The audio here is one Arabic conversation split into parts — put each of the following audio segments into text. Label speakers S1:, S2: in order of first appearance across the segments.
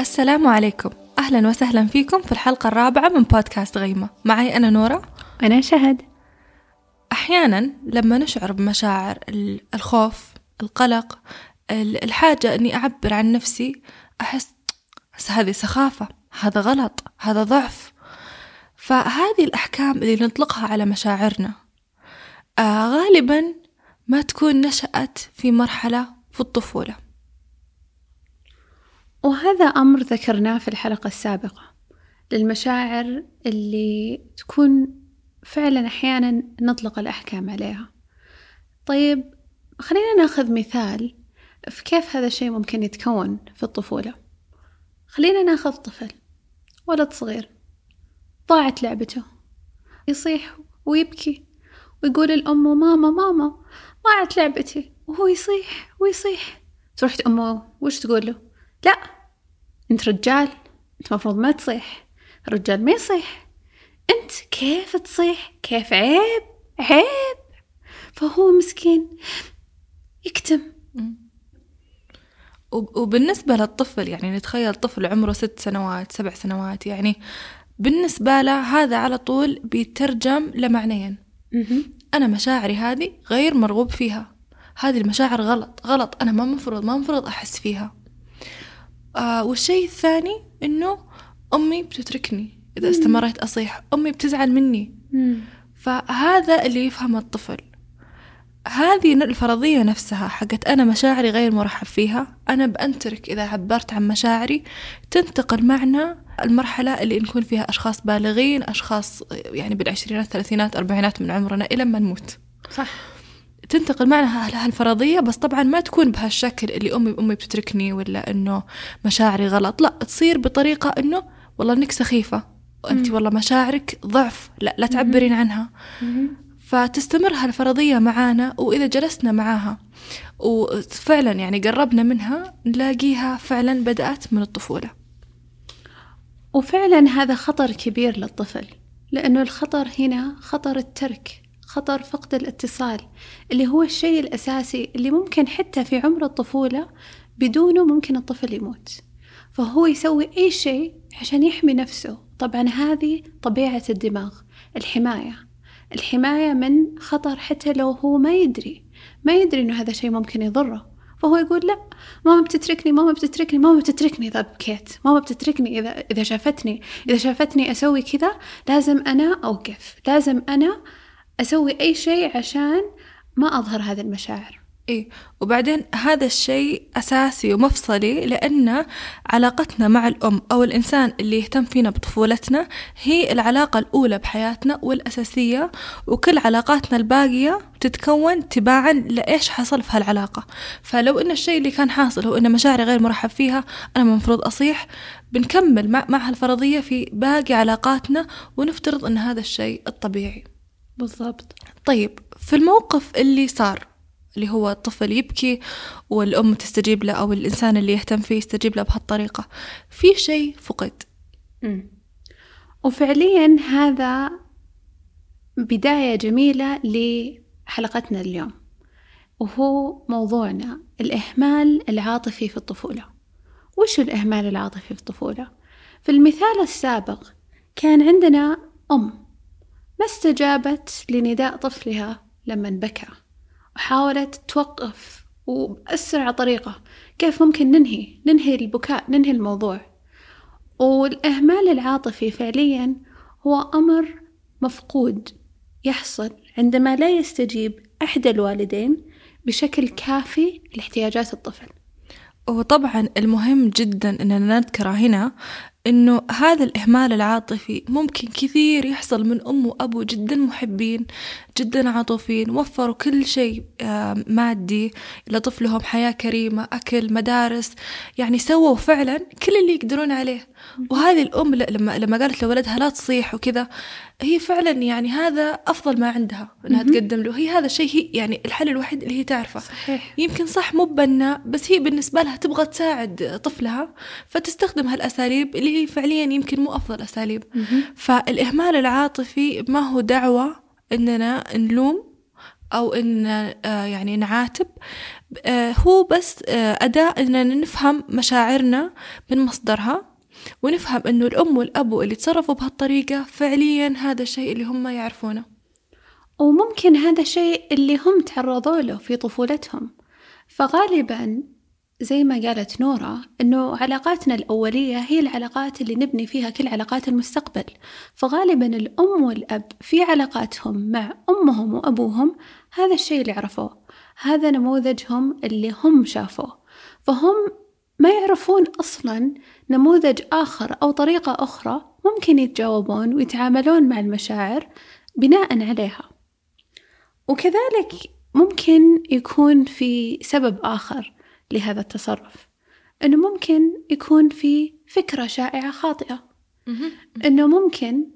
S1: السلام عليكم. أهلا وسهلا فيكم في الحلقة الرابعة من بودكاست غيمة. معي أنا نورة.
S2: أنا شهد.
S1: أحيانا لما نشعر بمشاعر ال- الخوف القلق ال- الحاجة أني أعبر عن نفسي أحس هذه سخافة هذا غلط هذا ضعف. فهذه الأحكام اللي نطلقها على مشاعرنا آه غالبا ما تكون نشأت في مرحلة في الطفولة.
S2: وهذا أمر ذكرناه في الحلقة السابقة للمشاعر اللي تكون فعلا أحيانا نطلق الأحكام عليها. طيب خلينا ناخذ مثال في كيف هذا الشيء ممكن يتكون في الطفولة. خلينا ناخذ طفل ولد صغير ضاعت لعبته. يصيح ويبكي ويقول الأم ماما ماما ضاعت لعبتي. وهو يصيح ويصيح. تروح أمه وش تقول له؟ لا أنت رجال أنت مفروض ما تصيح. الرجال ما يصيح. أنت كيف تصيح؟ كيف عيب؟ عيب. فهو مسكين يكتم.
S1: وب- وبالنسبة للطفل يعني نتخيل طفل عمره ست سنوات سبع سنوات يعني بالنسبة له هذا على طول بيترجم لمعنيين. أنا مشاعري هذه غير مرغوب فيها. هذه المشاعر غلط غلط. أنا ما مفروض ما مفروض أحس فيها. آه والشيء الثاني إنه أمي بتتركني. إذا استمريت أصيح أمي بتزعل مني. فهذا اللي يفهم الطفل. هذه الفرضية نفسها حقت أنا مشاعري غير مرحب فيها. أنا بأنترك إذا عبرت عن مشاعري. تنتقل معنا المرحلة اللي نكون فيها أشخاص بالغين أشخاص يعني بالعشرينات ثلاثينات أربعينات من عمرنا إلى ما نموت.
S2: صح.
S1: تنتقل معنا ه- هالفرضية بس طبعا ما تكون بهالشكل اللي أمي أمي بتتركني ولا إنه مشاعري غلط. لا تصير بطريقة إنه والله إنك سخيفة وأنت والله مشاعرك ضعف لا لا تعبرين عنها. فتستمر هالفرضية معانا وإذا جلسنا معاها وفعلا يعني قربنا منها نلاقيها فعلا بدأت من الطفولة.
S2: وفعلا هذا خطر كبير للطفل لأنه الخطر هنا خطر الترك. خطر فقد الاتصال اللي هو الشيء الأساسي اللي ممكن حتى في عمر الطفولة بدونه ممكن الطفل يموت. فهو يسوي أي شيء عشان يحمي نفسه. طبعا هذه طبيعة الدماغ الحماية. الحماية من خطر حتى لو هو ما يدري. ما يدري إنه هذا شيء ممكن يضره. فهو يقول لا ماما بتتركني ماما بتتركني ماما بتتركني إذا بكيت. ماما بتتركني إذا إذا شافتني إذا شافتني أسوي كذا لازم أنا أوقف. لازم أنا أسوي أي شيء عشان ما أظهر هذه المشاعر.
S1: إيه وبعدين هذا الشيء أساسي ومفصلي لأن علاقتنا مع الأم أو الإنسان اللي يهتم فينا بطفولتنا هي العلاقة الأولى بحياتنا والأساسية وكل علاقاتنا الباقية تتكون تباعا لإيش حصل في هالعلاقة. فلو إن الشيء اللي كان حاصل هو إن مشاعري غير مرحب فيها أنا المفروض أصيح بنكمل مع, مع هالفرضية في باقي علاقاتنا ونفترض إن هذا الشيء الطبيعي.
S2: بالضبط
S1: طيب في الموقف اللي صار اللي هو الطفل يبكي والأم تستجيب له أو الإنسان اللي يهتم فيه يستجيب له بهالطريقة في شيء فقد
S2: مم. وفعليا هذا بداية جميلة لحلقتنا اليوم وهو موضوعنا الإهمال العاطفي في الطفولة وش الإهمال العاطفي في الطفولة؟ في المثال السابق كان عندنا أم ما استجابت لنداء طفلها لما بكى وحاولت توقف وبأسرع طريقة. كيف ممكن ننهي؟ ننهي البكاء ننهي الموضوع. والإهمال العاطفي فعليا هو أمر مفقود يحصل عندما لا يستجيب أحد الوالدين بشكل كافي لاحتياجات الطفل.
S1: وطبعا المهم جدا أننا نذكره هنا إنه هذا الإهمال العاطفي ممكن كثير يحصل من أم وابو جدا محبين جدا عاطفيين وفروا كل شيء مادي لطفلهم حياة كريمة أكل مدارس يعني سووا فعلا كل اللي يقدرون عليه. وهذه الأم ل- لما لما قالت لولدها لا تصيح وكذا هي فعلا يعني هذا أفضل ما عندها إنها
S2: مهم.
S1: تقدم له. هي هذا الشيء هي يعني الحل الوحيد اللي هي تعرفه.
S2: صحيح.
S1: يمكن صح مو بناء بس هي بالنسبة لها تبغى تساعد طفلها فتستخدم هالأساليب اللي هي فعليا يمكن مو أفضل أساليب. فالإهمال العاطفي ما هو دعوة إننا نلوم أو إن آه، يعني نعاتب. آه، هو بس آه، أداة إننا نفهم مشاعرنا من مصدرها. ونفهم إنه الأم والأب اللي تصرفوا بهالطريقة فعليا هذا الشيء اللي هم يعرفونه.
S2: وممكن هذا الشيء اللي هم تعرضوا له في طفولتهم. فغالبا زي ما قالت نورا إنه علاقاتنا الأولية هي العلاقات اللي نبني فيها كل علاقات المستقبل. فغالبا الأم والأب في علاقاتهم مع أمهم وأبوهم هذا الشيء اللي عرفوه. هذا نموذجهم اللي هم شافوه. فهم ما يعرفون أصلا نموذج آخر أو طريقة أخرى ممكن يتجاوبون ويتعاملون مع المشاعر بناء عليها. وكذلك ممكن يكون في سبب آخر لهذا التصرف إنه ممكن يكون في فكرة شائعة خاطئة. إنه ممكن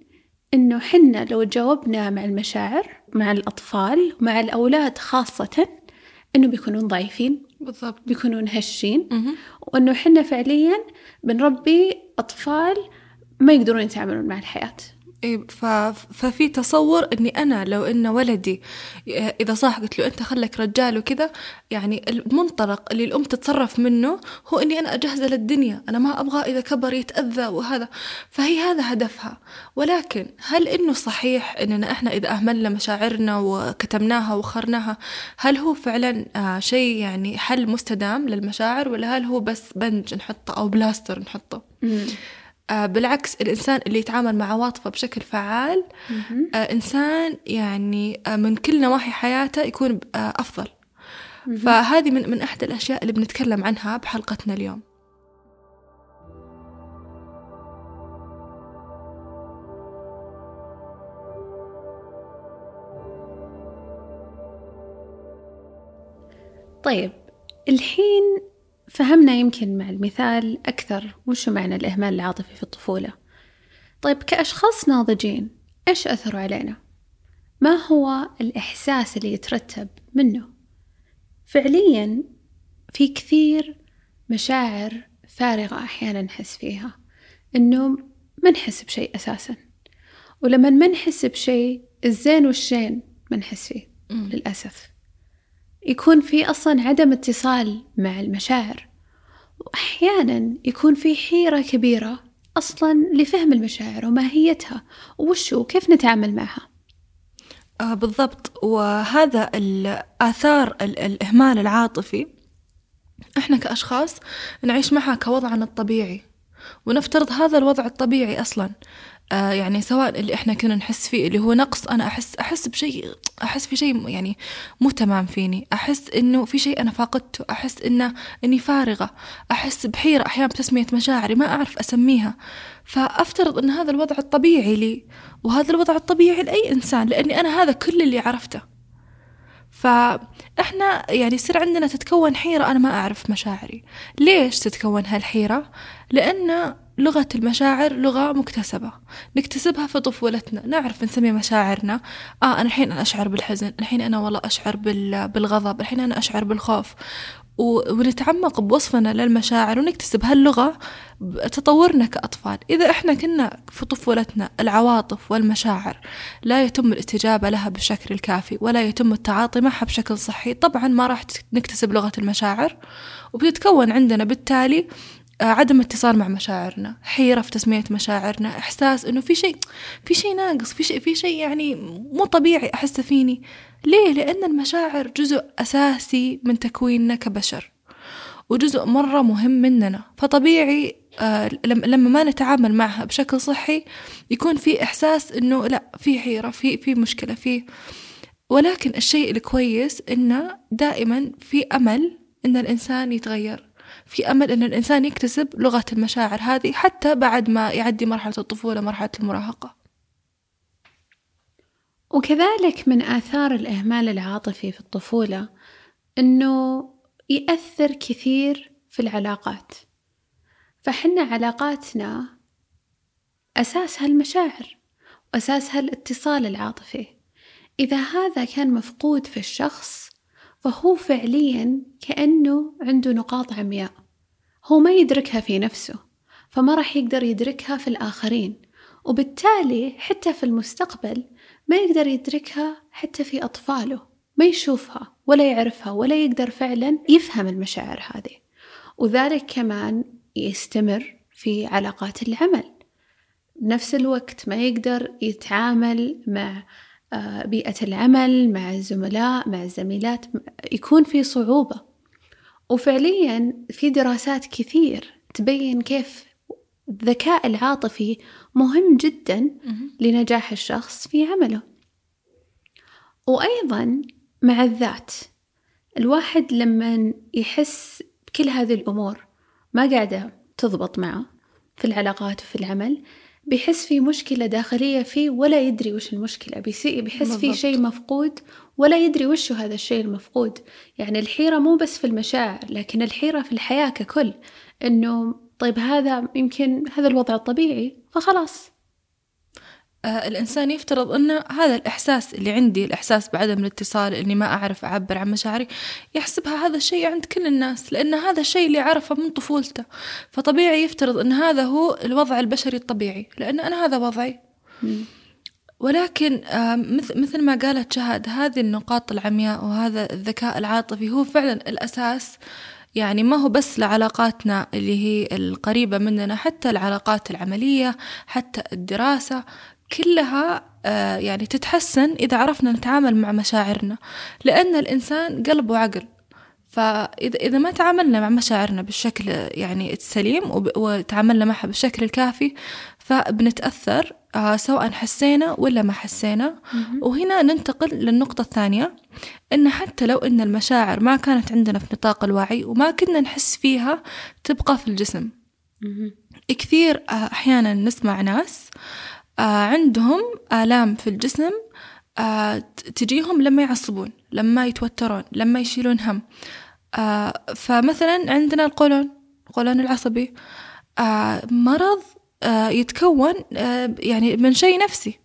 S2: إنه حنا لو تجاوبنا مع المشاعر مع الأطفال مع الأولاد خاصة إنه بيكونون ضعيفين
S1: بالضبط.
S2: بيكونون هشين. وإنه حنا فعليا بنربي أطفال ما يقدرون يتعاملون مع الحياة.
S1: ف... ففي تصور إني أنا لو إن ولدي إذا صاح قلت له أنت خلك رجال وكذا يعني المنطلق اللي الأم تتصرف منه هو إني أنا اجهزه للدنيا أنا ما أبغى إذا كبر يتأذى وهذا. فهي هذا هدفها. ولكن هل إنه صحيح إننا إحنا إذا أهملنا مشاعرنا وكتمناها وخرناها هل هو فعلا آه شيء يعني حل مستدام للمشاعر ولا هل هو بس بنج نحطه أو بلاستر نحطه؟ بالعكس الإنسان اللي يتعامل مع عواطفه بشكل فعال آه إنسان يعني آه من كل نواحي حياته يكون آه أفضل. فهذه من من أحد الأشياء اللي بنتكلم عنها بحلقتنا اليوم.
S2: طيب الحين فهمنا يمكن مع المثال أكثر وش معنى الإهمال العاطفي في الطفولة طيب كأشخاص ناضجين إيش أثره علينا؟ ما هو الإحساس اللي يترتب منه؟ فعليا في كثير مشاعر فارغة أحيانا نحس فيها إنه ما نحس بشيء أساسا ولما ما نحس بشيء الزين والشين ما نحس فيه للأسف يكون في أصلا عدم اتصال مع المشاعر. وأحيانا يكون في حيرة كبيرة أصلا لفهم المشاعر وماهيتها وش وكيف نتعامل معها.
S1: آه بالضبط. وهذا الآثار الإهمال العاطفي إحنا كأشخاص نعيش معها كوضعنا الطبيعي. ونفترض هذا الوضع الطبيعي أصلا. آه يعني سواء اللي إحنا كنا نحس فيه اللي هو نقص أنا أحس أحس بشيء أحس في شيء يعني مو تمام فيني. أحس إنه في شيء أنا فاقدته. أحس إنه إني فارغة. أحس بحيرة أحيانا بتسميه مشاعري ما أعرف أسميها. فأفترض إن هذا الوضع الطبيعي لي وهذا الوضع الطبيعي لأي إنسان لأني أنا هذا كل اللي عرفته. فإحنا يعني يصير عندنا تتكون حيرة أنا ما أعرف مشاعري. ليش تتكون هالحيرة؟ لأن لغة المشاعر لغة مكتسبة. نكتسبها في طفولتنا. نعرف نسمي مشاعرنا. آه أنا الحين أنا أشعر بالحزن الحين أنا والله أشعر بالغضب الحين أنا أشعر بالخوف. ونتعمق بوصفنا للمشاعر ونكتسب هاللغة تطورنا كأطفال. إذا إحنا كنا في طفولتنا العواطف والمشاعر لا يتم الاستجابة لها بالشكل الكافي ولا يتم التعاطي معها بشكل صحي طبعا ما راح نكتسب لغة المشاعر وبتتكون عندنا بالتالي عدم اتصال مع مشاعرنا حيرة في تسمية مشاعرنا إحساس إنه في شيء في شيء ناقص في شيء في شيء يعني مو طبيعي أحسه فيني. ليه؟ لأن المشاعر جزء أساسي من تكويننا كبشر وجزء مرة مهم مننا. فطبيعي آه لما ما نتعامل معها بشكل صحي يكون في إحساس إنه لا في حيرة في في مشكلة في. ولكن الشيء الكويس إنه دائما في أمل إن الإنسان يتغير. في أمل أن الإنسان يكتسب لغة المشاعر هذه حتى بعد ما يعدي مرحلة الطفولة مرحلة المراهقة.
S2: وكذلك من آثار الإهمال العاطفي في الطفولة أنه يأثر كثير في العلاقات. فحنا علاقاتنا أساسها المشاعر وأساسها الاتصال العاطفي. إذا هذا كان مفقود في الشخص فهو فعليا كأنه عنده نقاط عمياء. هو ما يدركها في نفسه فما راح يقدر يدركها في الآخرين وبالتالي حتى في المستقبل ما يقدر يدركها حتى في أطفاله ما يشوفها ولا يعرفها ولا يقدر فعلا يفهم المشاعر هذه. وذلك كمان يستمر في علاقات العمل. بنفس الوقت ما يقدر يتعامل مع آه، بيئة العمل مع الزملاء مع الزميلات يكون في صعوبة. وفعليا في دراسات كثير تبين كيف الذكاء العاطفي مهم جدا لنجاح الشخص في عمله. وأيضا مع الذات. الواحد لما يحس بكل هذه الأمور ما قاعدة تضبط معه في العلاقات وفي العمل بيحس في مشكلة داخلية فيه ولا يدري وش المشكلة. بيحس في شيء مفقود ولا يدري وش هذا الشيء المفقود. يعني الحيرة مو بس في المشاعر لكن الحيرة في الحياة ككل. إنه طيب هذا يمكن هذا الوضع الطبيعي فخلاص.
S1: آه الإنسان يفترض أن هذا الإحساس اللي عندي الإحساس بعدم الاتصال إني ما أعرف أعبر عن مشاعري يحسبها هذا الشيء عند كل الناس لأن هذا الشيء اللي عرفه من طفولته. فطبيعي يفترض أن هذا هو الوضع البشري الطبيعي لأن أنا هذا وضعي. ولكن آه مثل ما قالت شهد هذه النقاط العمياء وهذا الذكاء العاطفي هو فعلا الأساس. يعني ما هو بس لعلاقاتنا اللي هي القريبة مننا حتى العلاقات العملية حتى الدراسة كلها آه، يعني تتحسن إذا عرفنا نتعامل مع مشاعرنا. لأن الإنسان قلب وعقل. فإذا إذا ما تعاملنا مع مشاعرنا بالشكل يعني السليم وتعاملنا معها بالشكل الكافي فبنتأثر. سواء حسينا ولا ما حسينا. وهنا ننتقل للنقطة الثانية إن حتى لو إن المشاعر ما كانت عندنا في نطاق الوعي وما كنا نحس فيها تبقى في الجسم. كثير آه، أحيانا نسمع ناس آه عندهم آلام في الجسم آه تجيهم لما يعصبون لما يتوترون لما يشيلون هم. آه فمثلا عندنا القولون القولون العصبي. آه مرض آه يتكون آه يعني من شيء نفسي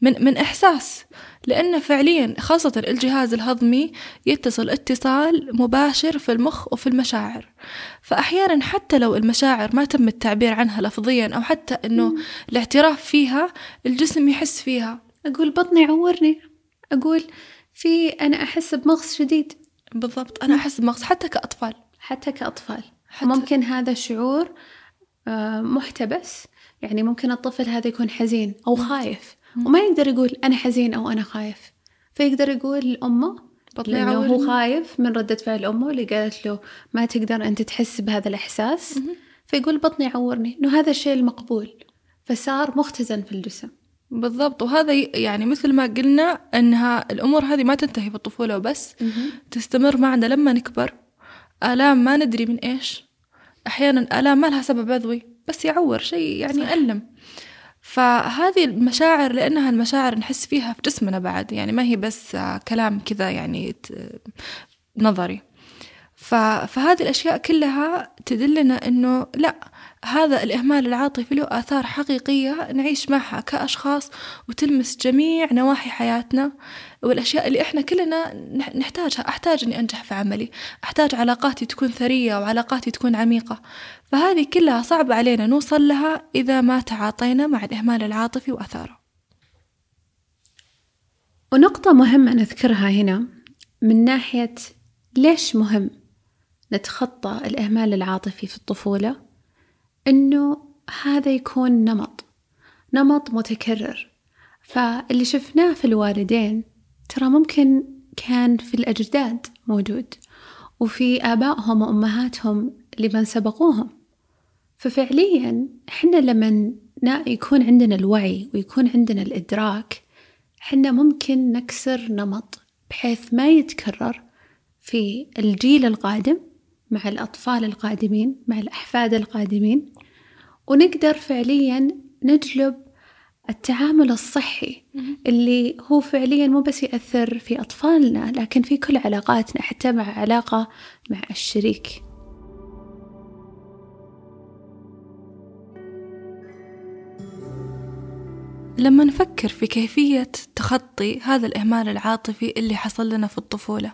S1: من من إحساس. لأن فعليا خاصة الجهاز الهضمي يتصل اتصال مباشر في المخ وفي المشاعر. فأحيانا حتى لو المشاعر ما تم التعبير عنها لفظيا أو حتى أنه الاعتراف فيها الجسم يحس فيها.
S2: أقول بطني عورني أقول في أنا أحس بمغص شديد.
S1: بالضبط أنا أحس بمغص حتى كأطفال.
S2: حتى كأطفال. حتى ممكن هذا الشعور آه، محتبس. يعني ممكن الطفل هذا يكون حزين أو خايف وما يقدر يقول أنا حزين أو أنا خايف. فيقدر يقول لأمه لأنه هو خايف من ردة فعل أمه اللي قالت له ما تقدر أنت تحس بهذا الإحساس. فيقول بطني عورني إنه هذا الشيء المقبول. فصار مختزن في الجسم.
S1: بالضبط. وهذا يعني مثل ما قلنا إنها الأمور هذه ما تنتهي في الطفولة وبس. تستمر معنا لما نكبر. آلام ما ندري من إيش. أحيانا الام ما لها سبب عضوي بس يعور شيء يعني يألم. فهذه المشاعر لأنها المشاعر نحس فيها في جسمنا بعد يعني ما هي بس كلام كذا يعني نظري. فهذه الأشياء كلها تدلنا أنه لا هذا الإهمال العاطفي له آثار حقيقية نعيش معها كأشخاص وتلمس جميع نواحي حياتنا. والأشياء اللي إحنا كلنا نحتاجها أحتاج أني أنجح في عملي أحتاج علاقاتي تكون ثرية وعلاقاتي تكون عميقة. فهذه كلها صعب علينا نوصل لها إذا ما تعاطينا مع الإهمال العاطفي وأثاره.
S2: ونقطة مهمة نذكرها هنا من ناحية ليش مهم نتخطى الإهمال العاطفي في الطفولة إنه هذا يكون نمط نمط متكرر. فاللي شفناه في الوالدين ترى ممكن كان في الأجداد موجود وفي آبائهم وأمهاتهم لمن سبقوهم. ففعليا إحنا لما يكون عندنا الوعي ويكون عندنا الإدراك إحنا ممكن نكسر نمط بحيث ما يتكرر في الجيل القادم مع الأطفال القادمين مع الأحفاد القادمين ونقدر فعليا نجلب التعامل الصحي اللي هو فعليا مو بس يأثر في أطفالنا لكن في كل علاقاتنا حتى مع علاقة مع الشريك.
S1: لما نفكر في كيفية تخطي هذا الإهمال العاطفي اللي حصل لنا في الطفولة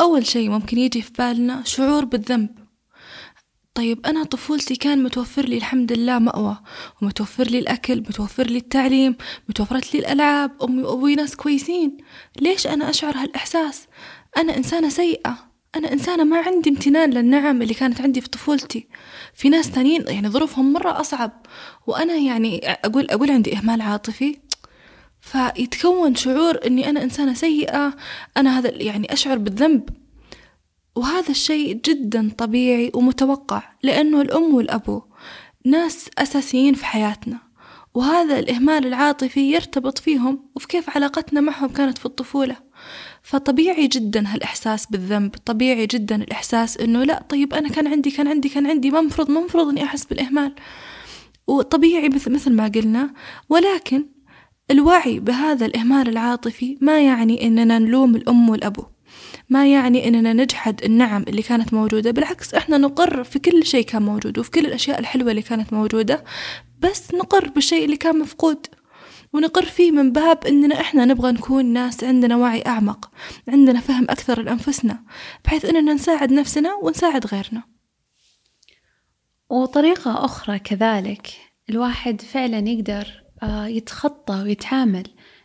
S1: أول شيء ممكن يجي في بالنا شعور بالذنب. طيب أنا طفولتي كان متوفر لي الحمد لله مأوى ومتوفر لي الأكل متوفر لي التعليم متوفرت لي الألعاب أمي وأبوي ناس كويسين. ليش أنا أشعر هالإحساس؟ أنا إنسانة سيئة. أنا إنسانة ما عندي امتنان للنعم اللي كانت عندي في طفولتي. في ناس تانيين يعني ظروفهم مرة أصعب. وأنا يعني أقول أقول عندي إهمال عاطفي. فيتكون شعور إني أنا إنسانة سيئة. أنا هذا يعني أشعر بالذنب. وهذا الشيء جدا طبيعي ومتوقع لأنه الأم والأبو ناس أساسيين في حياتنا. وهذا الإهمال العاطفي يرتبط فيهم وفي كيف علاقتنا معهم كانت في الطفولة. فطبيعي جدا هالإحساس بالذنب طبيعي جدا الإحساس إنه لا طيب أنا كان عندي كان عندي كان عندي ما مفروض ما إني أحس بالإهمال. وطبيعي مثل مثل ما قلنا ولكن الوعي بهذا الإهمال العاطفي ما يعني إننا نلوم الأم والأبو ما يعني إننا نجحد النعم اللي كانت موجودة بالعكس إحنا نقر في كل شيء كان موجود وفي كل الأشياء الحلوة اللي كانت موجودة بس نقر بالشيء اللي كان مفقود. ونقر فيه من باب إننا إحنا نبغى نكون ناس عندنا وعي أعمق عندنا فهم أكثر لأنفسنا بحيث إننا نساعد نفسنا ونساعد غيرنا.
S2: وطريقة أخرى كذلك الواحد فعلا يقدر آه، يتخطى ويتعامل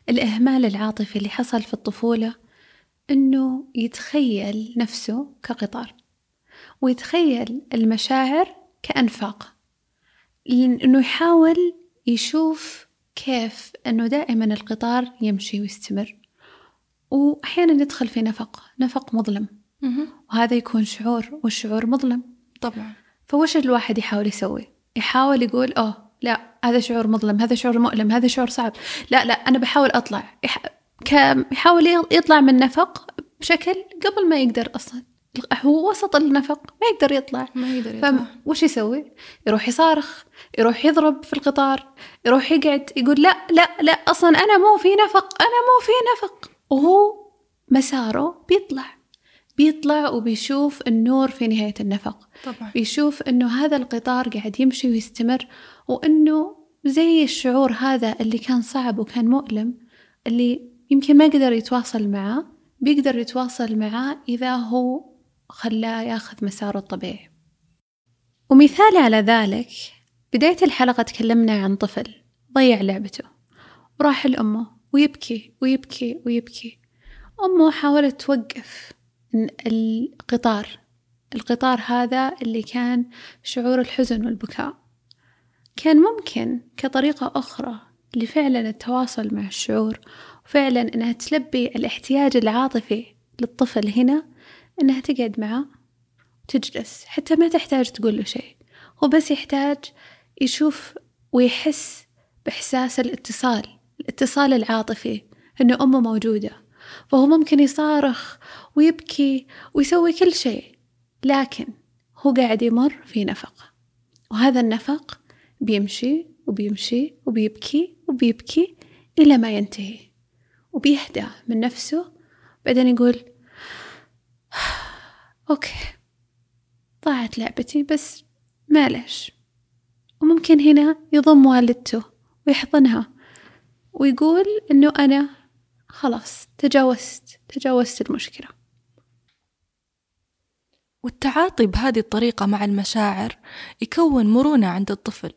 S2: الإهمال العاطفي اللي حصل في الطفولة إنه يتخيل نفسه كقطار ويتخيل المشاعر كأنفاق إنه يحاول يشوف كيف أنه دائما القطار يمشي ويستمر. وأحيانا يدخل في نفق نفق مظلم. وهذا يكون شعور والشعور مظلم.
S1: طبعا.
S2: فوش الواحد يحاول يسوي؟ يحاول يقول أوه لا هذا شعور مظلم هذا شعور مؤلم هذا شعور صعب. لا لا أنا بحاول أطلع. يح... يحاول يطلع من نفق بشكل قبل ما يقدر أصلا. هو وسط النفق ما يقدر يطلع.
S1: ما يقدر يطلع.
S2: وش يسوي؟ يروح يصارخ يروح يضرب في القطار يروح يقعد يقول لا لا لا أصلا أنا مو في نفق أنا مو في نفق. وهو مساره بيطلع. بيطلع وبيشوف النور في نهاية النفق.
S1: طبعا.
S2: بيشوف أنه هذا القطار قاعد يمشي ويستمر وأنه زي الشعور هذا اللي كان صعب وكان مؤلم اللي يمكن ما قدر يتواصل معاه بيقدر يتواصل معاه إذا هو خلاه ياخذ مساره الطبيعي. ومثال على ذلك بداية الحلقة تكلمنا عن طفل ضيع لعبته وراح لأمه ويبكي ويبكي ويبكي. أمه حاولت توقف القطار القطار هذا اللي كان شعور الحزن والبكاء. كان ممكن كطريقة أخرى لفعلا التواصل مع الشعور وفعلا أنها تلبي الاحتياج العاطفي للطفل هنا أنها تقعد معه وتجلس حتى ما تحتاج تقول له شيء. هو بس يحتاج يشوف ويحس بإحساس الاتصال الاتصال العاطفي أنه أمه موجودة. فهو ممكن يصارخ ويبكي ويسوي كل شيء لكن هو قاعد يمر في نفق. وهذا النفق بيمشي وبيمشي وبيبكي وبيبكي إلى ما ينتهي. وبيهدى من نفسه بعدين يقول أوكي. ضاعت لعبتي بس معلش. وممكن هنا يضم والدته ويحضنها ويقول إنه أنا خلاص تجاوزت تجاوزت المشكلة.
S1: والتعاطي بهذه الطريقة مع المشاعر يكون مرونة عند الطفل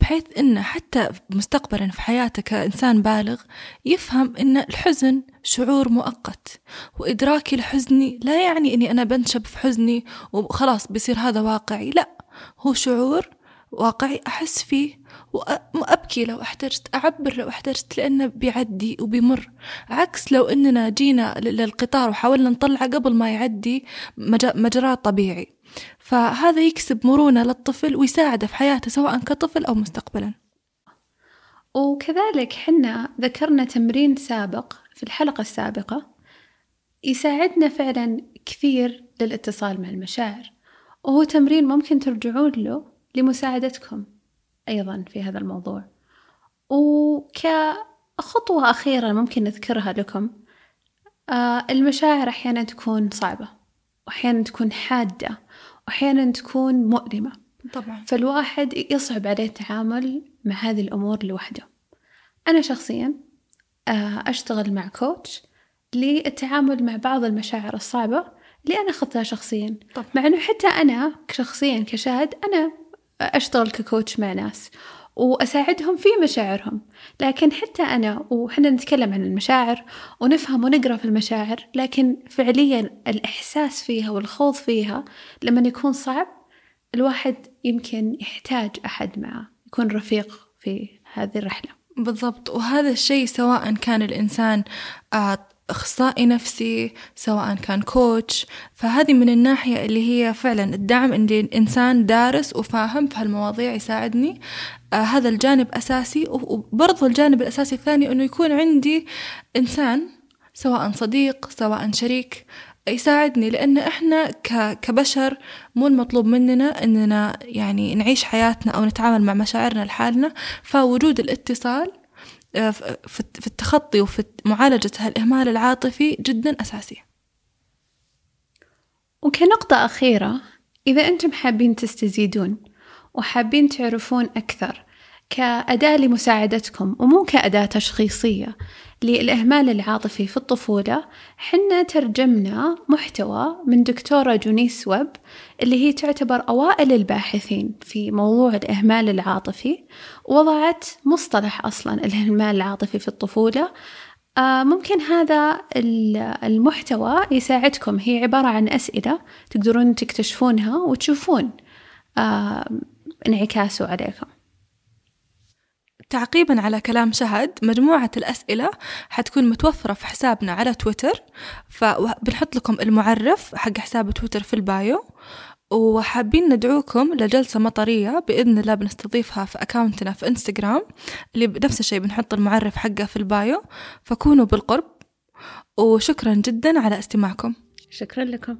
S1: بحيث إنه حتى مستقبلا في حياته كإنسان بالغ يفهم إن الحزن شعور مؤقت. وإدراكي لحزني لا يعني إني أنا بنشب في حزني وخلاص بيصير هذا واقعي لا. هو شعور واقعي أحس فيه وأبكي لو احتجت أعبر لو احتجت لأنه بيعدي وبيمر. عكس لو أننا جينا للقطار وحاولنا نطلعه قبل ما يعدي مجراه طبيعي. فهذا يكسب مرونة للطفل ويساعده في حياته سواء كطفل أو مستقبلا.
S2: وكذلك حنا ذكرنا تمرين سابق في الحلقة السابقة يساعدنا فعلا كثير للاتصال مع المشاعر وهو تمرين ممكن ترجعون له لمساعدتكم أيضا في هذا الموضوع. وكخطوة أخيرة ممكن نذكرها لكم آه، المشاعر أحيانا تكون صعبة وأحيانا تكون حادة وأحيانا تكون مؤلمة.
S1: طبعا.
S2: فالواحد يصعب عليه التعامل مع هذه الأمور لوحده. أنا شخصيا أشتغل مع كوتش للتعامل مع بعض المشاعر الصعبة ليه أنا أخذتها شخصيا.
S1: طب.
S2: مع أنه حتى أنا شخصيا كشاهد أنا أشتغل ككوتش مع ناس وأساعدهم في مشاعرهم. لكن حتى أنا وحنا نتكلم عن المشاعر ونفهم ونقرأ في المشاعر لكن فعليا الإحساس فيها والخوض فيها لما يكون صعب الواحد يمكن يحتاج أحد معه يكون رفيق في هذه الرحلة.
S1: بالضبط. وهذا الشيء سواء كان الإنسان آه، أخصائي نفسي سواء كان كوتش فهذه من الناحية اللي هي فعلا الدعم اللي الإنسان دارس وفاهم في هالمواضيع يساعدني. آه هذا الجانب أساسي. وبرضه الجانب الأساسي الثاني أنه يكون عندي إنسان سواء صديق سواء شريك يساعدني لأن إحنا كبشر مو المطلوب مننا إننا يعني نعيش حياتنا أو نتعامل مع مشاعرنا لحالنا. فوجود الاتصال آه، في التخطي وفي معالجة هالإهمال العاطفي جدا أساسي.
S2: وكنقطة أخيرة إذا أنتم حابين تستزيدون وحابين تعرفون أكثر كأداة لمساعدتكم ومو كأداة تشخيصية للإهمال العاطفي في الطفولة حنا ترجمنا محتوى من دكتورة جونيس ويب اللي هي تعتبر أوائل الباحثين في موضوع الإهمال العاطفي وضعت مصطلح أصلا الإهمال العاطفي في الطفولة. آه، ممكن هذا المحتوى يساعدكم. هي عبارة عن أسئلة تقدرون تكتشفونها وتشوفون آه، انعكاسه عليكم.
S1: تعقيبا على كلام شهد مجموعة الأسئلة حتكون متوفرة في حسابنا على تويتر. فبنحط لكم المعرف حق حساب تويتر في البايو. وحابين ندعوكم لجلسة مطرية بإذن الله بنستضيفها في أكاونتنا في إنستغرام اللي بنفس الشيء بنحط المعرف حقه في البايو. فكونوا بالقرب. وشكرا جدا على استماعكم.
S2: شكرا لكم.